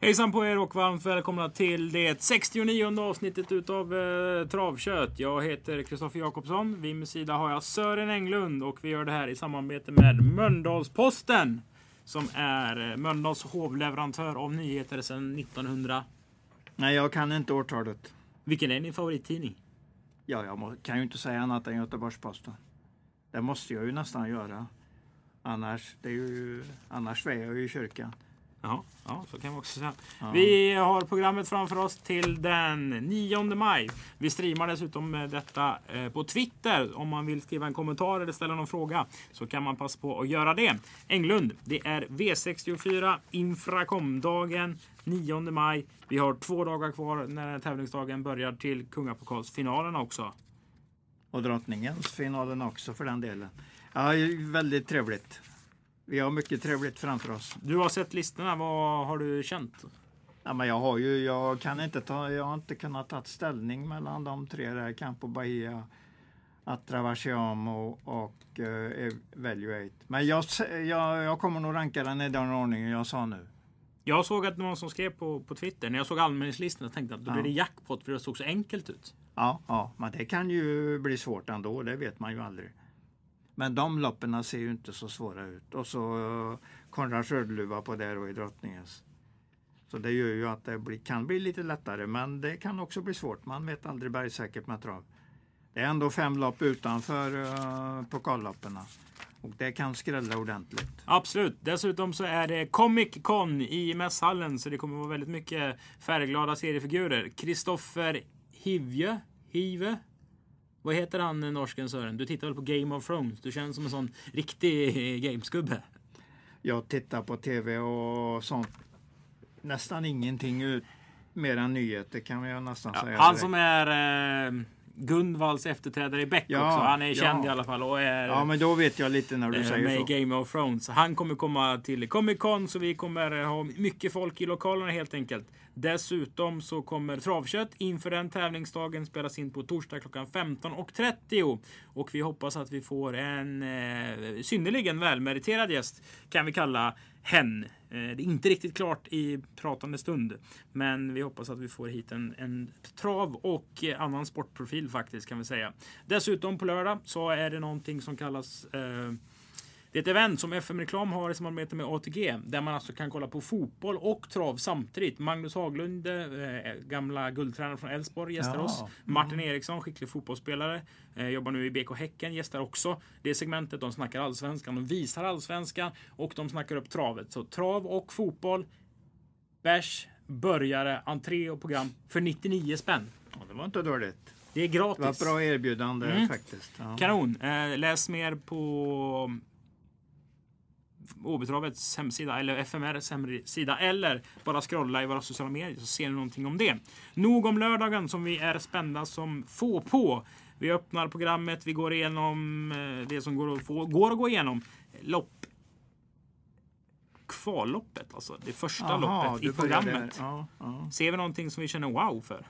Hejsan på er och varmt välkomna till det 69 avsnittet utav eh, Travkött. Jag heter Kristoffer Jakobsson. Vid min sida har jag Sören Englund och vi gör det här i samarbete med Mölndalsposten. Som är eh, Mölndals hovleverantör av nyheter sedan 1900. Nej, jag kan inte årtalet. Vilken är din favorittidning? Ja, jag må, kan ju inte säga annat än Göteborgs-Posten. Det måste jag ju nästan göra. Annars, det är ju, annars svär jag ju i kyrkan. Ja, ja, så kan vi också säga. Ja. Vi har programmet framför oss till den 9 maj. Vi streamar dessutom eh, detta eh, på Twitter. Om man vill skriva en kommentar eller ställa någon fråga så kan man passa på att göra det. Englund, det är V64 Infracom-dagen 9 maj. Vi har två dagar kvar när tävlingsdagen börjar till Kungapokalsfinalerna också. Och drottningens finalen också för den delen. Ja, väldigt trevligt. Vi har mycket trevligt framför oss. Du har sett listorna. Vad har du känt? Ja, men jag, har ju, jag, kan inte ta, jag har inte kunnat ta ställning mellan de tre där. Campo Bahia, Atravaciam och, och uh, Evaluate. Men jag, jag, jag kommer nog ranka den i den ordningen jag sa nu. Jag såg att någon som skrev på, på Twitter, när jag såg anmälningslistan, tänkte att då Ja. blir det jackpot för det såg så enkelt ut. Ja, ja, men det kan ju bli svårt ändå, det vet man ju aldrig. Men de loppen ser ju inte så svåra ut. Och så eh, Konrad Skördluva på där och i Drottningens. Så det gör ju att det blir, kan bli lite lättare, men det kan också bli svårt. Man vet aldrig bergsäkert med trav. Det är ändå fem lopp utanför uh, pokalloppen. Och det kan skrälla ordentligt. Absolut. Dessutom så är det Comic Con i mässhallen, så det kommer vara väldigt mycket färgglada seriefigurer. Kristoffer Hivje, Hive. Vad heter han eh, norsken Sören? Du tittar väl på Game of Thrones? Du känns som en sån riktig eh, gameskubbe. Jag tittar på tv och sånt. Nästan ingenting ut, mer än nyheter kan jag nästan Ja, säga. han direkt. som är eh, Gunvalls efterträdare i Beck Ja, också. Han är ja. känd i alla fall och är Ja, men då vet jag lite när du säger med så. Game of Thrones. Han kommer komma till Comic Con så vi kommer ha mycket folk i lokalerna helt enkelt. Dessutom så kommer Travkött inför den tävlingsdagen spelas in på torsdag klockan 15.30. Och vi hoppas att vi får en eh, synnerligen välmeriterad gäst kan vi kalla hen. Eh, det är inte riktigt klart i pratande stund. Men vi hoppas att vi får hit en, en trav och eh, annan sportprofil faktiskt kan vi säga. Dessutom på lördag så är det någonting som kallas eh, det är ett event som FM Reklam har i samarbete med ATG där man alltså kan kolla på fotboll och trav samtidigt. Magnus Haglund, eh, gamla guldtränare från Elfsborg, gästar Ja. oss. Martin Eriksson, skicklig fotbollsspelare, eh, jobbar nu i BK Häcken, gästar också det segmentet. De snackar allsvenskan, de visar allsvenskan och de snackar upp travet. Så trav och fotboll, bärs, börjare, entré och program för 99 spänn. Ja, det var inte dåligt. Det är Det var gratis. ett bra erbjudande Mm. faktiskt. Ja. Kanon! Eh, läs mer på Åbytravets hemsida eller FMRs hemsida eller bara scrolla i våra sociala medier så ser ni någonting om det. Nog om lördagen som vi är spända som få på. Vi öppnar programmet, vi går igenom eh, det som går att, få, går att gå igenom. Lopp. Kvalloppet alltså. Det första Jaha, loppet i programmet. Ja, ja. Ser vi någonting som vi känner wow för?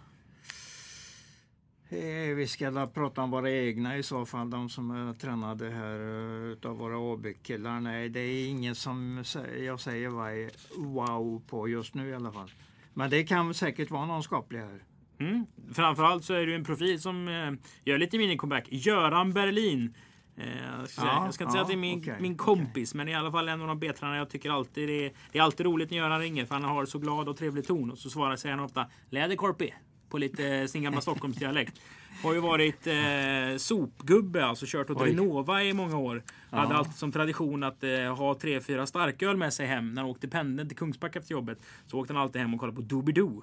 Eh, Vi ska prata om våra egna i så fall, de som är tränade här eh, utav våra Åby-killar. Nej, det är ingen som jag säger wow på just nu i alla fall. Men det kan säkert vara någon skaplig här. Mm. Framförallt så är det ju en profil som eh, gör lite mini-comeback. Göran Berlin. Jag, ska, Ja, jag ska inte ja, säga att det är min, okej, min kompis, men i alla fall en av de B-tränarna jag tycker alltid det är, det är alltid roligt när Göran ringer för han har så glad och trevlig ton och så svarar säger han ofta Läderkorpi på lite sin gamla Stockholmsdialekt. Har ju varit eh, sopgubbe, alltså kört åt Oj. Renova i många år. Hade Ja. alltid som tradition att eh, ha tre, fyra starköl med sig hem när han åkte pendeln till Kungsbacka efter jobbet. Så åkte han alltid hem och kollade på Doobidoo.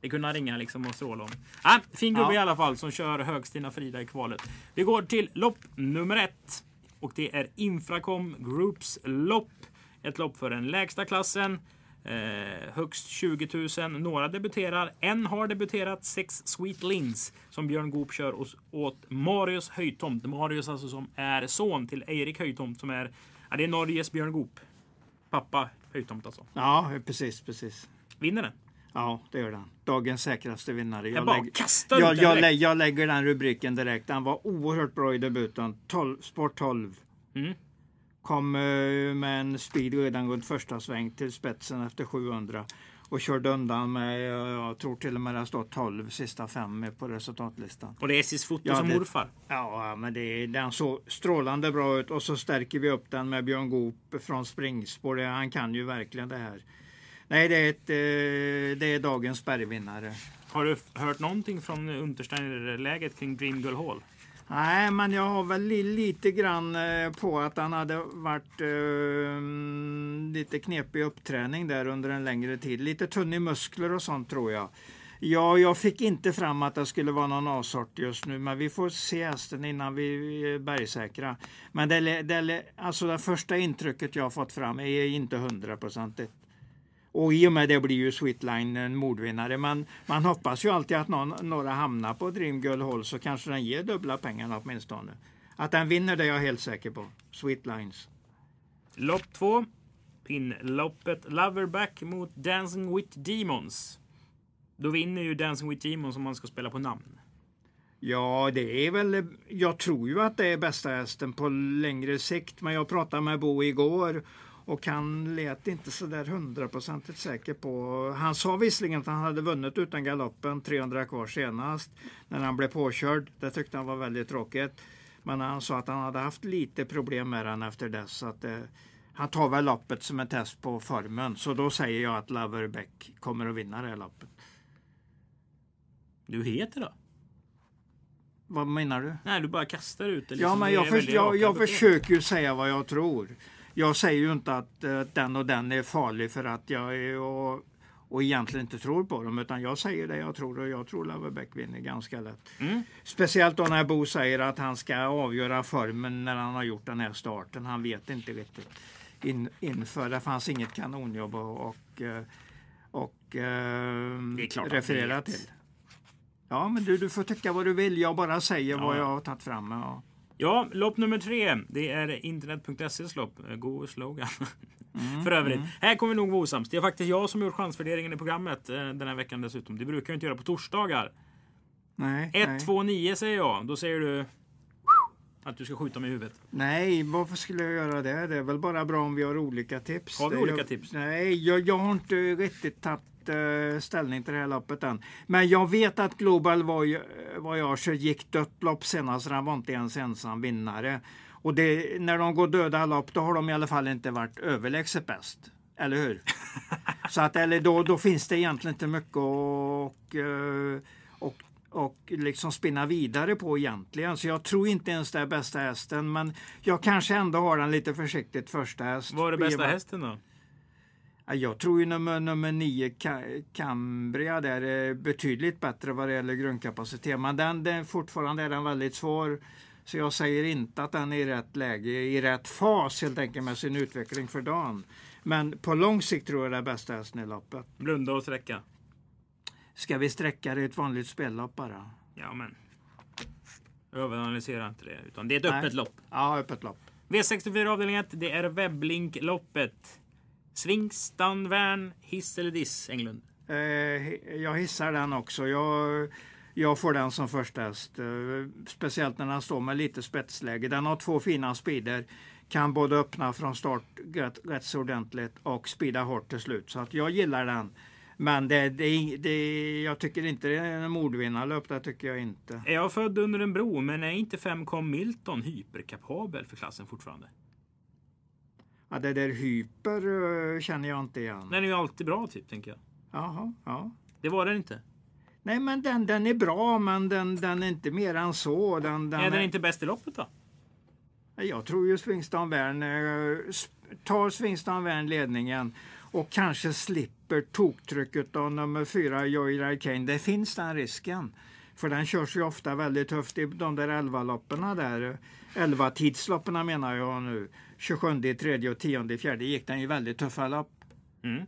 Det kunde han ringa liksom och stråla om. Ah, fin gubbe Ja. i alla fall som kör Högstina Frida i kvalet. Vi går till lopp nummer ett. Och det är Infracom Groups lopp. Ett lopp för den lägsta klassen. Eh, högst 20 000. Några debuterar. En har debuterat. Sex Sweet Lings. Som Björn Goop kör åt, åt Marius Höjtomt. Marius alltså som är son till Erik Höjtomt som är Ja, det är Norges Björn Goop. Pappa höjdtomt alltså. Ja, precis, precis. Vinner den? Ja, det gör den. Dagens säkraste vinnare. Jag bara lägger- kastar jag, jag, lä- jag lägger den rubriken direkt. Han var oerhört bra i debuten. 12, sport 12. Mm. Kom eh, med en speed redan runt första sväng till spetsen efter 700. Och körde undan med, eh, jag tror till och med det har stått 12 sista fem på resultatlistan. Och det är Essis foto Ja, som det- morfar. Ja, men det, den såg strålande bra ut och så stärker vi upp den med Björn Goop från springspår. Han kan ju verkligen det här. Nej, det är, ett, eh, det är dagens bergvinnare. Har du hört någonting från Untersteiner-läget kring Dream Girl Hall? Nej, men jag har väl lite grann eh, på att han hade varit eh, lite knepig uppträning där under en längre tid. Lite tunn i muskler och sånt tror jag. Ja, jag fick inte fram att det skulle vara någon A-sort just nu, men vi får se hästen innan vi är bergsäkra. Men det, det, alltså det första intrycket jag har fått fram är inte hundraprocentigt. Och i och med det blir ju Sweetline en mordvinnare. Men man hoppas ju alltid att någon, några hamnar på Dream Girl Hall så kanske den ger dubbla pengarna åtminstone. Att den vinner det är jag helt säker på. Sweetlines. Lopp två. Pinnloppet Loverback mot Dancing with Demons. Då vinner ju Dancing with Demons om man ska spela på namn. Ja, det är väl... Jag tror ju att det är bästa hästen på längre sikt. Men jag pratade med Bo igår och han lät inte så där hundraprocentigt säker på... Han sa visserligen att han hade vunnit utan galoppen 300 kvar senast när han blev påkörd. Det tyckte han var väldigt tråkigt. Men han sa att han hade haft lite problem med den efter dess. Så att, eh, han tar väl loppet som ett test på formen. Så då säger jag att Loverbeck kommer att vinna det här loppet. Du heter då? Vad menar du? Nej, du bara kastar ut det. Ja, liksom. men Det jag, för, jag, jag försöker ju säga vad jag tror. Jag säger ju inte att eh, den och den är farlig för att jag är och, och egentligen inte tror på dem. Utan jag säger det jag tror och jag tror Loverbeck vinner ganska lätt. Mm. Speciellt då när Bo säger att han ska avgöra formen när han har gjort den här starten. Han vet inte riktigt in, inför. Det fanns inget kanonjobb och, och, eh, och eh, han referera till. Ja, men du, du får tycka vad du vill. Jag bara säger Ja, vad ja. jag har tagit fram. Ja. Ja, lopp nummer tre. Det är internet.ses lopp. Eh, God slogan. Mm, För övrigt. Här kommer vi nog vara osams. Det är faktiskt jag som gjort chansvärderingen i programmet eh, den här veckan dessutom. Det brukar jag inte göra på torsdagar. Nej, 1, nej. 2, 9 säger jag. Då säger du att du ska skjuta mig i huvudet. nej, varför skulle jag göra det? Det är väl bara bra om vi har olika tips. Har vi olika jag, tips? Nej, jag, jag har inte riktigt tagit ställning till det här loppet än. Men jag vet att Global Voy- Voyager gick dött lopp senast, så han var inte ens ensam vinnare. Och det, när de går döda lopp, då har de i alla fall inte varit överlägset bäst. Eller hur? Så att, eller då, då finns det egentligen inte mycket att och, eh, och, och liksom spinna vidare på egentligen. Så jag tror inte ens det är bästa hästen. Men jag kanske ändå har den lite försiktigt första häst. Vad är det bästa hästen då? Ja, Jag tror ju nummer, nummer nio, Ca- Cambria, där är betydligt bättre vad det gäller grundkapacitet. Men den, den, fortfarande är den väldigt svår. Så jag säger inte att den är i rätt läge, i rätt fas helt enkelt med sin utveckling för dagen. Men på lång sikt tror jag det är bästa hästen i loppet. Blunda och sträcka. Ska vi sträcka det i ett vanligt spellopp bara? Ja, men. Överanalysera inte det. Utan det är ett Nej. öppet lopp. Ja, öppet lopp. V64 avdelning 1. Det är webblinkloppet. Svingstan, Värn, hiss eller diss, Englund? Eh, jag hissar den också. Jag, jag får den som första häst. Eh, speciellt när den står med lite spetsläge. Den har två fina speeder. Kan både öppna från start rätt, rätt så ordentligt och speeda hårt till slut. Så att jag gillar den. Men det, det, det, jag tycker inte det är en mordvinnarlöp. Det tycker jag inte. Är jag född under en bro, men är inte 5Com Milton hyperkapabel för klassen fortfarande? Ja, det där hyper eh, känner jag inte igen. Den är ju alltid bra, typ, tänker jag. Jaha, ja. Det var den inte. Nej, men den, den är bra, men den, den är inte mer än så. Den, den är den inte bäst i loppet då? Jag tror ju Svingstan Wern eh, tar Svingstan Wern ledningen och kanske slipper toktrycket av nummer fyra Joyride Kane. Det finns den risken. För den körs ju ofta väldigt tufft i de där 11-loppen där. 11 tidsloppen menar jag nu. 27 i tredje och 10 i fjärde gick den ju väldigt tuffa lopp. Mm.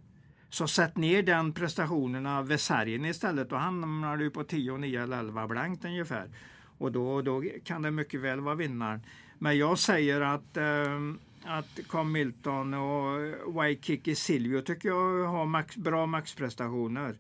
Så sätt ner den prestationerna vid sargen istället. Då hamnar du på 10, 9 eller 11 blankt ungefär. Och då, då kan det mycket väl vara vinnaren. Men jag säger att eh, att Com Milton och Waikiki Silvio tycker jag har max, bra maxprestationer.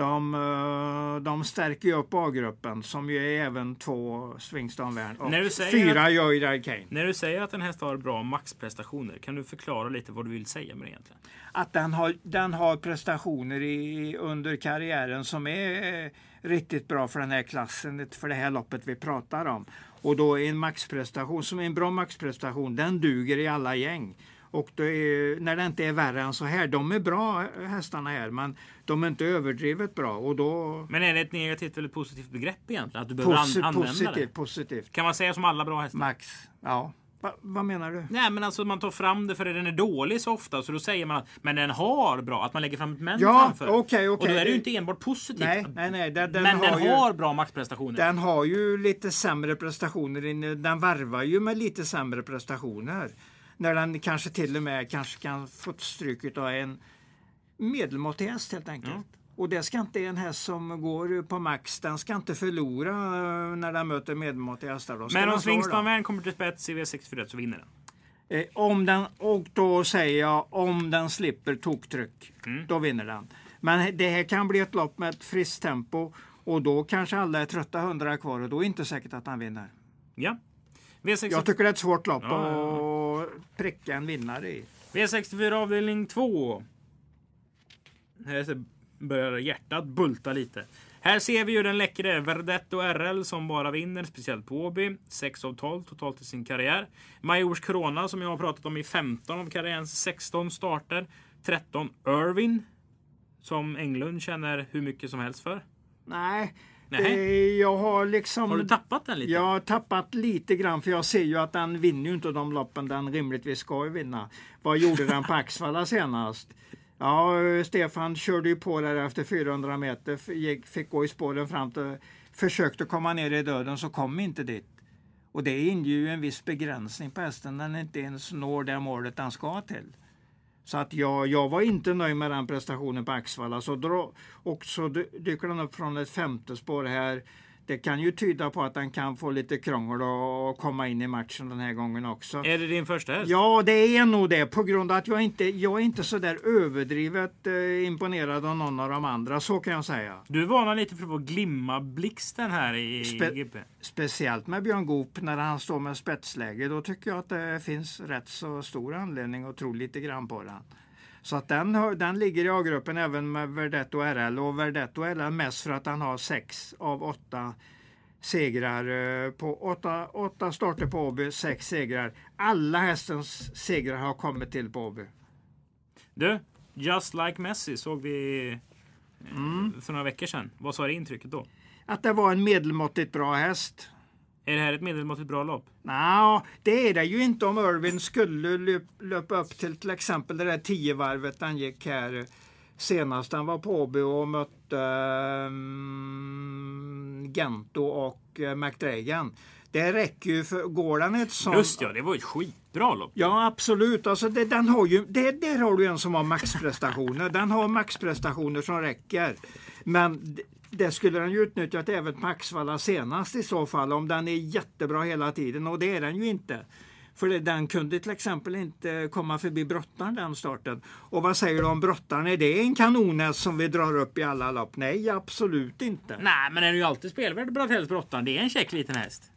De, eh, de stärker ju upp A-gruppen som ju är även två Swingston Wern och fyra att- Joyride Kane. När du säger att en häst har bra maxprestationer, kan du förklara lite vad du vill säga med det egentligen? Att den har, den har prestationer i, under karriären som är eh, riktigt bra för den här klassen, för det här loppet vi pratar om. Och då är en maxprestation, som är en bra maxprestation, den duger i alla gäng. Och då är, när det inte är värre än så här, de är bra hästarna här, men de är inte överdrivet bra. Och då, Men är det ett negativt eller positivt begrepp egentligen? Att du behöver posi, använda positivt, det? positivt. Kan man säga som alla bra hästar? Max, ja. Va, vad menar du? Nej men alltså man tar fram det för den är dålig så ofta så då säger man att men den har bra, att man lägger fram ett men Ja, framför. okej, Och då är det ju inte enbart positivt. Nej, nej, nej. Den, den men har den ju... har bra maxprestationer. Den har ju lite sämre prestationer. Den varvar ju med lite sämre prestationer. När den kanske till och med kanske kan få stryk av en medelmåttig häst helt enkelt. Ja. Och det ska inte en häst som går på max, den ska inte förlora eh, när den möter medelmåttiga hästar. Men om Van kommer till spets i V64 så vinner den. Eh, om den, och då säger jag om den slipper toktryck, Mm. då vinner den. Men det här kan bli ett lopp med ett friskt tempo och då kanske alla är trötta hundra kvar och då är det inte säkert att han vinner. Ja. V64, Jag tycker det är ett svårt lopp Ja, ja, att pricka en vinnare i. V64 avdelning 2. Här börjar hjärtat bulta lite. Här ser vi ju den läckre Verdetto RL som bara vinner, speciellt på Åby. 6 av 12 totalt i sin karriär. Majors Corona som jag har pratat om i 15 av karriärens 16 starter. 13 Irvin. Som Englund känner hur mycket som helst för. Nej, Nej. det, jag har liksom... Har du tappat den lite? Jag har tappat lite grann för jag ser ju att den vinner ju inte de loppen den rimligtvis ska vinna. Vad gjorde den på Axvalla senast? Ja, Stefan körde ju på där efter 400 meter, fick gå i spåren fram till, försökte komma ner i döden så kom inte dit. Och det inger ju en viss begränsning på hästen, den inte ens når det målet den ska till. Så att jag, jag var inte nöjd med den prestationen på Axvalla. Så dra, och så dyker den upp från ett femte spår här. Det kan ju tyda på att den kan få lite krångel och komma in i matchen den här gången också. Är det din första häst? Ja, det är nog det på grund av att jag inte jag är inte så där överdrivet eh, imponerad av någon av de andra, så kan jag säga. Du varnar lite för att glimma blixten här i Spe- GP. Speciellt med Björn Goop när han står med spetsläge. Då tycker jag att det finns rätt så stor anledning att tro lite grann på den. Så att den, har- den ligger i A-gruppen även med Verdetto RL och Verdetto RL mest för att han har sex av åtta segrar eh, på åtta, åtta starter på Åby, sex segrar. Alla hästens segrar har kommit till på Åby. Du, Just Like Messi såg vi eh, Mm. för några veckor sedan. Vad sa det intrycket då? Att det var en medelmåttigt bra häst. Är det här ett medelmåttigt bra lopp? Nå, det är det ju inte om Irvin skulle löp, löpa upp till till exempel det där tio varvet han gick här senast han var på Åby och mötte um, Gento och uh, McDragan. Det räcker ju för, går han ett sånt... Just ja, det var ett skitbra lopp. Ja, absolut. Alltså det, den har ju, det, där har du en som har maxprestationer. Den har maxprestationer som räcker. Men det, skulle den ju utnyttjat även på Axvalla senast i så fall om den är jättebra hela tiden och det är den ju inte. För den kunde till exempel inte komma förbi brottaren den starten. Och vad säger du om brottaren? Är det en kanonhäst som vi drar upp i alla lopp? Nej, absolut inte. Nej, men den är ju alltid spelvärd Brattells Brottan. Det är en käck liten häst.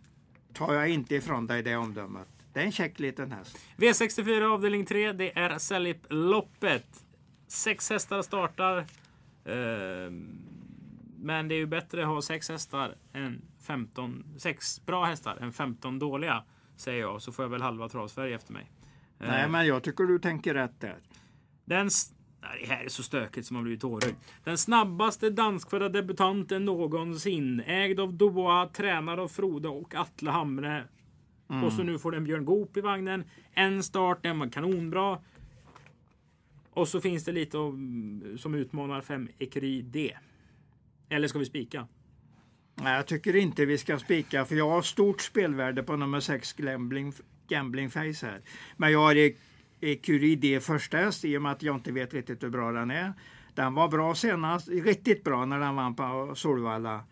Tar jag inte ifrån dig det omdömet. Det är en käck liten häst. V64 avdelning 3, det är Salip-loppet. Sex hästar startar. Ehm, men det är ju bättre att ha sex hästar än 15, sex bra hästar än 15 dåliga. Säger jag, så får jag väl halva travsfärg efter mig. Nej, Ehm, men jag tycker du tänker rätt där. Den... Nej, det här är så stökigt som man blir tårögd. Den snabbaste danskfödda debutanten någonsin. Ägd av Dubois, tränad av Frode och Atle Hamre. Och så nu får den Björn Goop i vagnen. En start, den var kanonbra. Och så finns det lite om, som utmanar 5 Ecurie D. Eller ska vi spika? Nej, jag tycker inte vi ska spika för jag har stort spelvärde på nummer 6 gambling, gambling Face här. Men jag har E- D första häst i och med att jag inte vet riktigt hur bra den är. Den var bra senast, riktigt bra när den vann på Solvalla.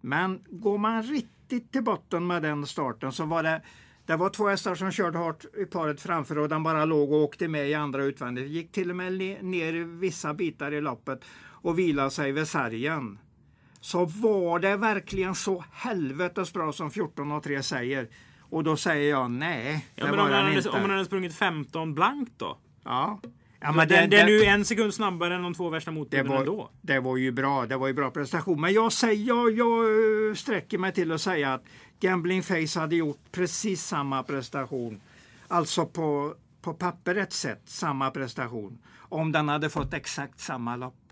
Men går man riktigt till botten med den starten så var det Det var två hästar som körde hårt i paret framför och den bara låg och åkte med i andra utvändigt. Gick till och med ner vissa bitar i loppet och vilade sig vid sargen. Så var det verkligen så helvetes bra som 14 och 3 säger. Och då säger jag nej, Ja, men om den inte. hade, om man hade sprungit 15 blankt då? Ja. Ja, men den, det, den är ju en sekund snabbare än de två värsta motbuden ändå. det var ju bra. Det var ju bra prestation. Men jag, säger, jag, jag eh, sträcker mig till att säga att Gambling Face hade gjort precis samma prestation. Alltså på, på papperet sett samma prestation. Om den hade fått exakt samma lopp.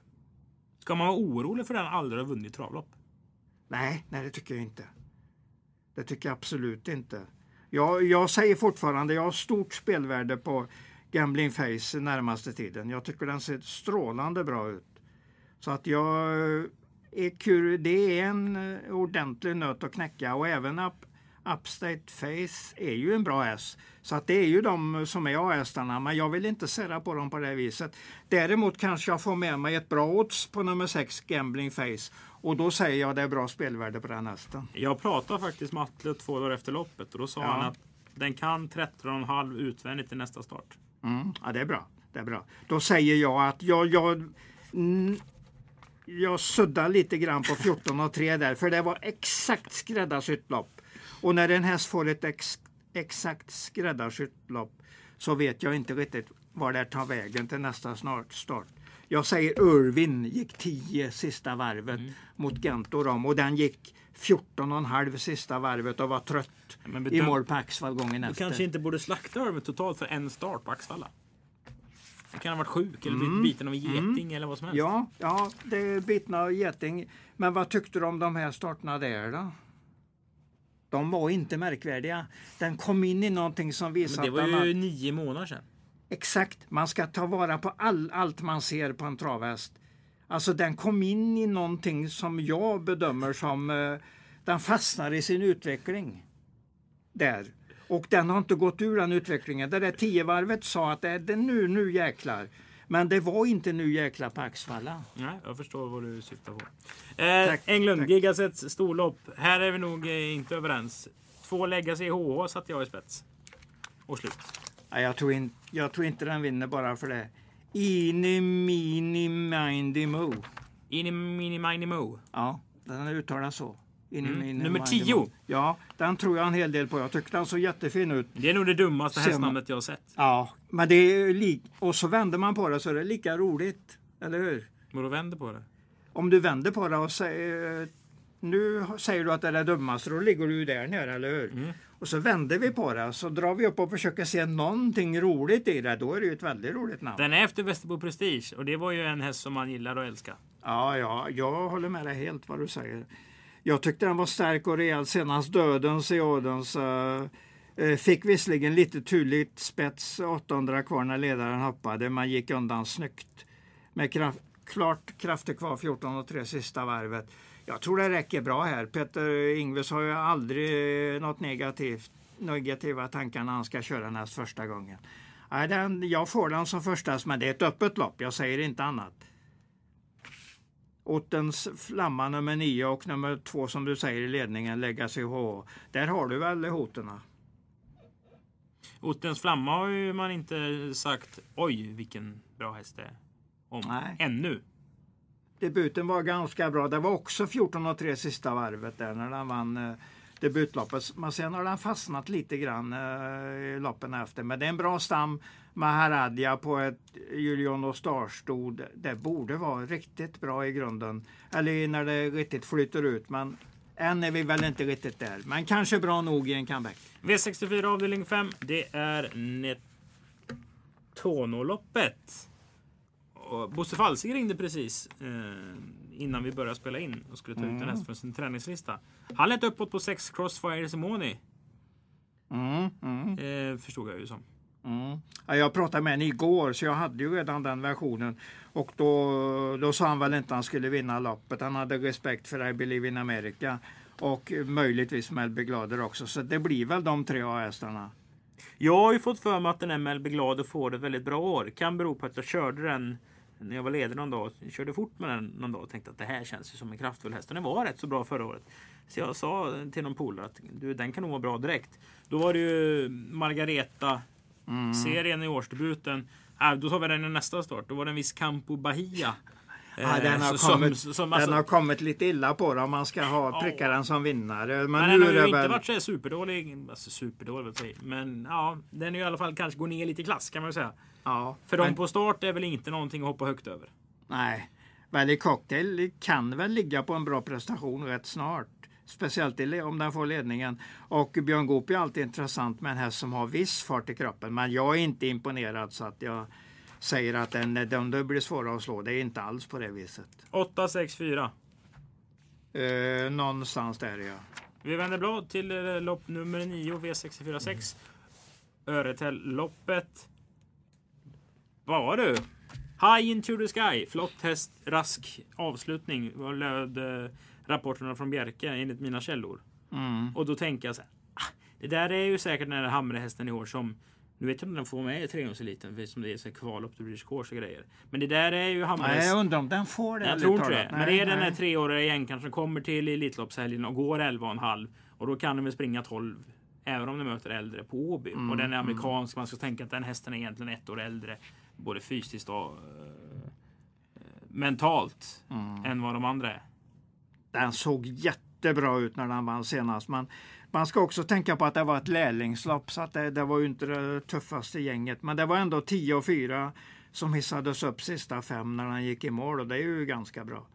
Ska man vara orolig för den aldrig har vunnit travlopp? Nej, nej det tycker jag inte. Det tycker jag absolut inte. Jag, jag säger fortfarande, jag har stort spelvärde på Gambling Face närmaste tiden. Jag tycker den ser strålande bra ut. Så att jag eh, är kur, det är en eh, ordentlig nöt att knäcka och även Upstate Face är ju en bra häst. Så att det är ju de som är A-hästarna, men jag vill inte sära på dem på det viset. Däremot kanske jag får med mig ett bra odds på nummer 6 Gambling Face och då säger jag det är bra spelvärde på den hästen. Jag pratade faktiskt med Atle två dagar efter loppet och då sa Ja. han att den kan 13,5 utvändigt till nästa start. Mm, ja, det är bra. Det är bra. Då säger jag att jag, jag, mm, jag suddar lite grann på 14 och 3 där, för det var exakt skräddarsytt lopp. Och när en häst får ett ex, exakt skräddarsytt lopp så vet jag inte riktigt var det tar vägen till nästa snart start. Jag säger Irvin gick 10 sista varvet mot Gentorom och den gick 14,5 sista varvet och var trött Men i bedöm- mål på Axvall gången Du efter. kanske inte borde slakta Örmen totalt för en start på Axvalla. Han kan ha varit sjuk eller blivit biten av en geting eller vad som helst. Mm. Ja, ja, det är bitna av geting. Men vad tyckte du om de här starterna där då? De var inte märkvärdiga. Den kom in i någonting som Men visade det var att ju har- nio månader sedan. Exakt, man ska ta vara på all, allt man ser på en travhäst. Alltså den kom in i någonting som jag bedömer som eh, den fastnar i sin utveckling. Där. Och den har inte gått ur den utvecklingen. Det där tiovarvet sa att det är nu, nu jäklar. Men det var inte nu jäklar på Axvalla. Nej, jag förstår vad du syftar på. Eh, Tack, Englund, tack. Gigasets storlopp. Här är vi nog eh, inte överens. Två Legacy HH satte jag i spets. Och slut. Nej, jag, tror in, jag tror inte den vinner bara för det. Ini mini mindy mo. In i mini mini mo. Ja, den uttalas så. Ini, Mm. mini, Nummer mindy 10. mo. Ja, den tror jag en hel del på. Jag tyckte den såg jättefin ut. Det är nog det dummaste Ser man- hästnamnet jag har sett. Ja, men det är lik... Och så vänder man på det så är det lika roligt. Eller hur? Vadå vänder på det? Om du vänder på det och säger... Nu säger du att det är det dummaste, då ligger du där nere, eller hur? Mm. Och så vänder vi på det, så drar vi upp och försöker se någonting roligt i det. Då är det ju ett väldigt roligt namn. Den är efter Västerbo Prestige och det var ju en häst som man gillar och älskar. Ja, ja, jag håller med dig helt vad du säger. Jag tyckte den var stark och rejäl senast. Dödens i Odens eh, eh, fick visserligen lite turligt spets 800 kvar när ledaren hoppade. men gick undan snyggt. Med kraft, klart krafter kvar 14 och 3 sista varvet. Jag tror det räcker bra här. Peter Ingves har ju aldrig något negativt, negativa tankar när han ska köra näst första gången. Den, jag får den som första, men det är ett öppet lopp. Jag säger inte annat. Ottens flamma nummer 9 och nummer 2 som du säger i ledningen, Legacy HH. Där har du väl hoterna? Ottens flamma har ju man inte sagt oj vilken bra häst det är. Om. Nej. Ännu. Debuten var ganska bra. Det var också 14 och 3 sista varvet där när den vann eh, debutloppet. Men sen har den fastnat lite grann eh, i loppen efter. Men det är en bra stam. Maharadja på ett Julian och Starstod. Det borde vara riktigt bra i grunden. Eller när det riktigt flyter ut. Men än är vi väl inte riktigt där. Men kanske bra nog i en comeback. V64 avdelning 5. Det är Netonoloppet. Och Bosse Falsing ringde precis eh, innan vi började spela in och skulle ta ut en häst från sin träningslista. Han lät uppåt på 6 Crossfire Simoni. Mm, mm. Eh, förstod jag ju som. Mm. Ja, jag pratade med henne igår så jag hade ju redan den versionen. Och då, då sa han väl inte att han skulle vinna loppet. Han hade respekt för I Believe in America. Och möjligtvis Melby Glader också. Så det blir väl de tre A-hästarna. Jag har ju fått för mig att den här Melby Glader får ett väldigt bra år. Kan bero på att jag körde den när jag var ledig någon dag. Körde fort med den någon dag och tänkte att det här känns ju som en kraftfull häst. Och den var rätt så bra förra året. Så jag sa till någon polare att du, den kan nog vara bra direkt. Då var det ju Margareta serien i årsdebuten. Äh, då tar vi den i nästa start. Då var det en viss Campo Bahia. Ja, den, har Eh, som- kommit, som- den alltså- har kommit lite illa på det om man ska ha pricka den som vinnare. Men, Men nu den har ju inte väl... varit så superdålig. Alltså superdålig. Men ja, den är ju i alla fall kanske går ner lite i klass kan man ju säga. Ja, För men- på start är väl inte någonting att hoppa högt över. Nej. Valley Cocktail kan väl ligga på en bra prestation rätt snart. Speciellt om den får ledningen. Och Björn Goop är alltid intressant med en häst som har viss fart i kroppen. Men jag är inte imponerad så att jag säger att den, den, blir svåra att slå. Det är inte alls på det viset. 8, 6, 4. Eh, någonstans där ja. Vi vänder blad till eh, lopp nummer 9, V646. Öretäll-loppet. Vad du? High into the sky. Flott häst, rask avslutning. Vad löd eh, rapporterna från Bjerke enligt mina källor. Mm. Och då tänker jag så här. Ah, det där är ju säkert den här Hamre-hästen i år som nu vet jag inte om den får med i trehjulseliten eftersom det är så kvallopp till British Course och grejer. Men det där är ju Hamres... Nej, jag undrar om den får det. Jag tror inte det. Men det är den här nej. treåriga jänkarn som kommer till Elitloppshelgen och går 11,5 och då kan de väl springa 12 även om de möter äldre på Åby. Mm, och den är amerikansk. Man ska tänka att den hästen är egentligen ett år äldre både fysiskt och eh, mentalt Mm. än vad de andra är. Den såg jättebra ut när den vann senast. Men man ska också tänka på att det var ett lärlingslopp så att det, det var ju inte det tuffaste gänget. Men det var ändå 10 och 4 som hissades upp sista fem när han gick i mål och det är ju ganska bra.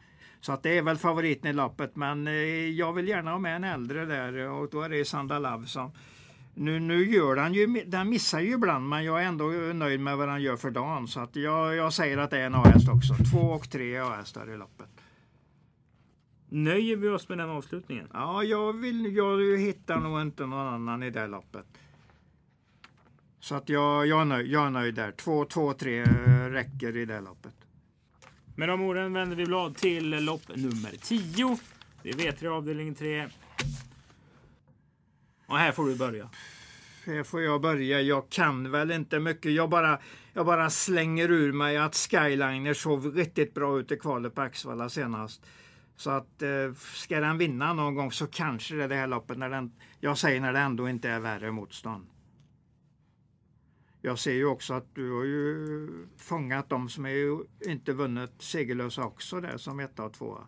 Så att det är väl favoriten i loppet men eh, jag vill gärna ha med en äldre där och då är det Sanda Love som nu, nu gör den ju, den missar ju ibland men jag är ändå nöjd med vad den gör för dagen. Så att jag, jag säger att det är en A-häst också. Två och tre A-hästar i loppet. Nöjer vi oss med den avslutningen? Ja, jag, vill, jag hittar nog inte någon annan i det loppet. Så att jag, jag, är, nöjd, jag är nöjd där. Två, två, tre räcker i det loppet. Med de orden vänder vi blad till lopp nummer 10. Det är V3 avdelning 3. Och här får du börja. Här får jag börja. Jag kan väl inte mycket. Jag bara, jag bara slänger ur mig att Skyliner såg riktigt bra ut i kvalet på Axvalla senast. Så att eh, ska den vinna någon gång så kanske det är det här loppet när den, jag säger när det ändå inte är värre motstånd. Jag ser ju också att du har ju fångat de som är ju inte vunnit segerlösa också där som etta och tvåa.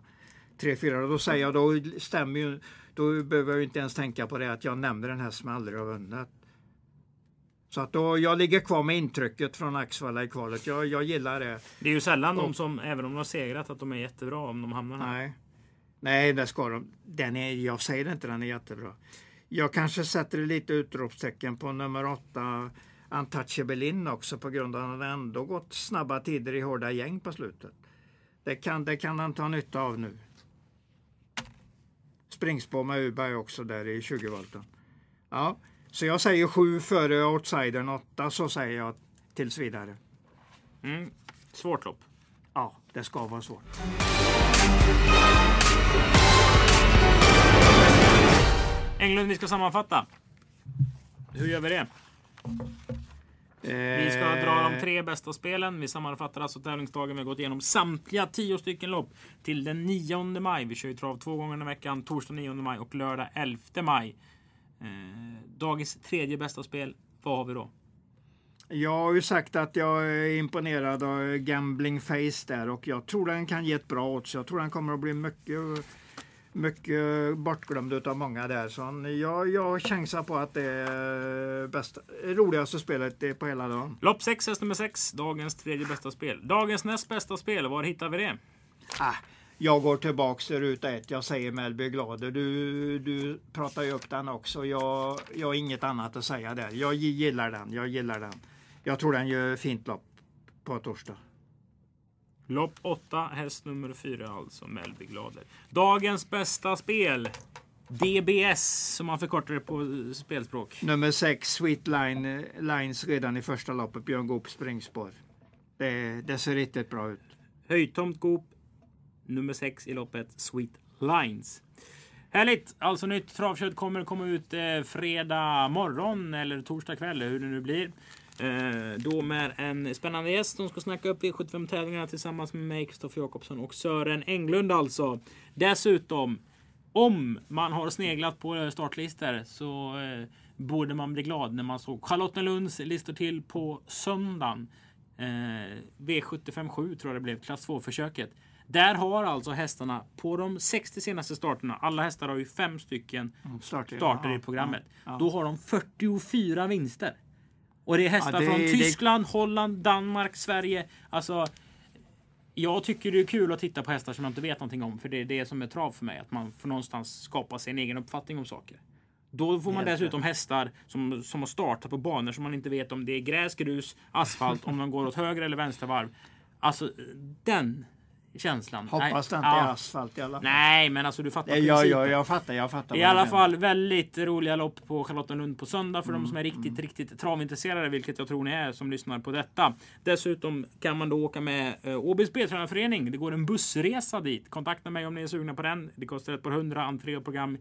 Tre, fyra, då säger jag, då stämmer ju, då behöver jag ju inte ens tänka på det att jag nämner den här som aldrig har vunnit. Så att då, jag ligger kvar med intrycket från Axvalla i kvalet. Jag, jag gillar det. Det är ju sällan de som, även om de har segrat, att de är jättebra om de hamnar här. Nej. Nej, det ska de. Den är, jag säger inte den är jättebra. Jag kanske sätter lite utropstecken på nummer åtta Untouchable In också på grund av att det ändå gått snabba tider i hårda gäng på slutet. Det kan, det kan han ta nytta av nu. Springspår med Uberg också där i 20-volten. Ja, så jag säger sju före outsidern åtta så säger jag tills vidare. Mm. Svårt lopp. Ja, det ska vara svårt. Englund, vi ska sammanfatta. Hur gör vi det? Vi ska dra de tre bästa spelen. Vi sammanfattar alltså tävlingsdagen. Vi har gått igenom samtliga tio stycken lopp till den 9 maj. Vi kör ju trav två gånger i veckan. Torsdag 9 maj och lördag 11 maj. Eh, dagens tredje bästa spel. Vad har vi då? Jag har ju sagt att jag är imponerad av Gambling Face där och jag tror den kan ge ett bra odds. Jag tror den kommer att bli mycket, mycket bortglömd av många där. Så jag, jag chansar på att det är bästa, roligaste spelet på hela dagen. Lopp 6, häst nummer 6. Dagens tredje bästa spel. Dagens näst bästa spel. Var hittar vi det? Ah, jag går tillbaks till ruta ett. Jag säger Melby Glader. Du, du pratar ju upp den också. Jag, jag har inget annat att säga där. Jag gillar den. Jag gillar den. Jag tror den gör fint lopp på torsdag. Lopp 8, häst nummer 4 alltså, Mellby Glader. Dagens bästa spel. DBS, som man förkortar det på eh, spelspråk. Nummer 6, Sweet Line, Lines redan i första loppet. Björn Goop springspår. Det, det ser riktigt bra ut. Höjtomt Goop, nummer 6 i loppet, Sweet Lines. Härligt! Alltså nytt travkött kommer komma ut eh, fredag morgon eller torsdag kväll, hur det nu blir. Eh, då med en spännande gäst som ska snacka upp V75-tävlingarna tillsammans med mig, Kristoffer Jakobsson och Sören Englund alltså. Dessutom, om man har sneglat på startlistor så eh, borde man bli glad när man såg Charlottenlunds listor till på söndagen. Eh, V75 7 tror jag det blev, klass 2-försöket. Där har alltså hästarna på de 60 senaste starterna, alla hästar har ju fem stycken starter, starter ja, i programmet. ja, ja. Då har de 44 vinster. Och det är hästar det- från det- Tyskland, Holland, Danmark, Sverige. Alltså, jag tycker det är kul att titta på hästar som jag inte vet någonting om. För det är det som är trav för mig. Att man får någonstans skapa sig en egen uppfattning om saker. Då får man dessutom hästar som, som har startat på banor som man inte vet om det är gräs, grus, asfalt, om de går åt höger eller vänster varv. Alltså den känslan. Hoppas det inte ja. är asfalt i alla fall. Nej, men alltså du fattar Ja, ja, ja, jag fattar. Jag fattar I alla fall väldigt roliga lopp på Charlottenlund på söndag för de som är Mm, riktigt, riktigt travintresserade, vilket jag tror ni är som lyssnar på detta. Dessutom kan man då åka med eh, Åbys B-tränarförening. Det går en bussresa dit. Kontakta mig om ni är sugna på den. Det kostar ett par hundra. Entré och program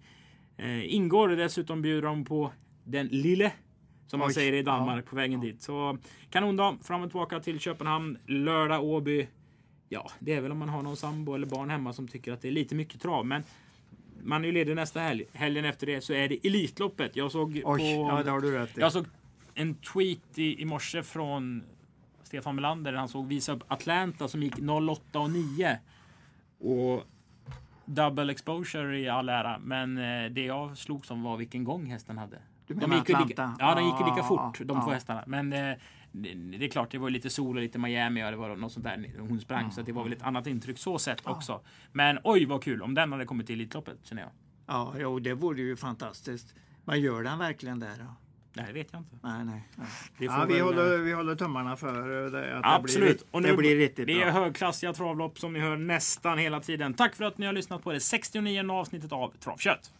eh, ingår. Dessutom bjuder de på den lille som man Oj, säger i Danmark ja, på vägen dit. Så kanondag. Fram och tillbaka till Köpenhamn. Lördag Åby. Ja, det är väl om man har någon sambo eller barn hemma som tycker att det är lite mycket trav. Men man är ju ledig nästa helg. Helgen efter det så är det Elitloppet. Jag såg Oj, på... ja det har du rätt i. Jag såg en tweet i, i morse från Stefan Melander. där Han såg visa upp Atlanta som gick 08 och 9. Och double exposure i all ära. Men eh, det jag slog som var vilken gång hästen hade. Du De menar gick ju lika, Atlanta? ja, de gick lika Ja, fort de ja. två hästarna. Men eh, det, det är klart, det var lite sol och lite Miami och det var något sånt där. Hon sprang så att det var väl ett annat intryck så sett också. Men oj vad kul om den hade kommit till Elitloppet känner jag. Ja, jo, det vore ju fantastiskt. Men gör den verkligen det då? Nej, det vet jag inte. Nej, nej. nej. Ja, vi, väl, håller, vi håller tummarna för eh, det, att Absolut. det Och blir, nu, det blir riktigt det är bra. högklassiga travlopp som ni hör nästan hela tiden. Tack för att ni har lyssnat på det 69 avsnittet av Travkött.